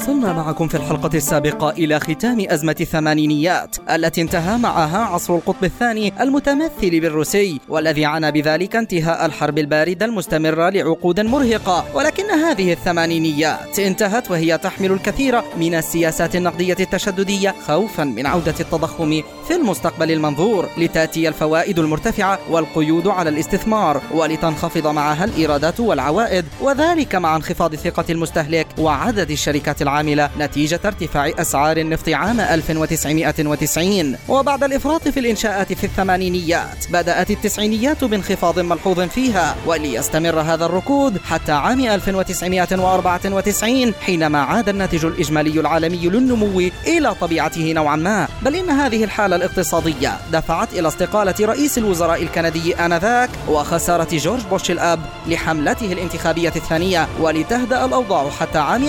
وصلنا معكم في الحلقة السابقة إلى ختام أزمة الثمانينيات التي انتهى معها عصر القطب الثاني المتمثل بالروسي والذي عنى بذلك انتهاء الحرب الباردة المستمرة لعقود مرهقة. ولكن هذه الثمانينيات انتهت وهي تحمل الكثير من السياسات النقدية التشددية خوفا من عودة التضخم في المستقبل المنظور لتأتي الفوائد المرتفعة والقيود على الاستثمار ولتنخفض معها الإيرادات والعوائد وذلك مع انخفاض ثقة المستهلك وعدد الشركات العاملة نتيجة ارتفاع أسعار النفط عام 1990 وبعد الإفراط في الإنشاءات في الثمانينيات بدأت التسعينيات بانخفاض ملحوظ فيها وليستمر هذا الركود حتى عام 1994 حينما عاد الناتج الإجمالي العالمي للنمو إلى طبيعته نوعا ما. بل إن هذه الحالة الاقتصادية دفعت إلى استقالة رئيس الوزراء الكندي آنذاك وخسارة جورج بوش الأب لحملته الانتخابية الثانية ولتهدأ الأوضاع حتى عام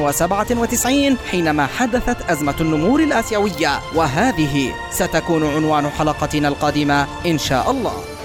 1997 حينما حدثت أزمة النمور الآسيوية وهذه ستكون عنوان حلقتنا القادمة إن شاء الله.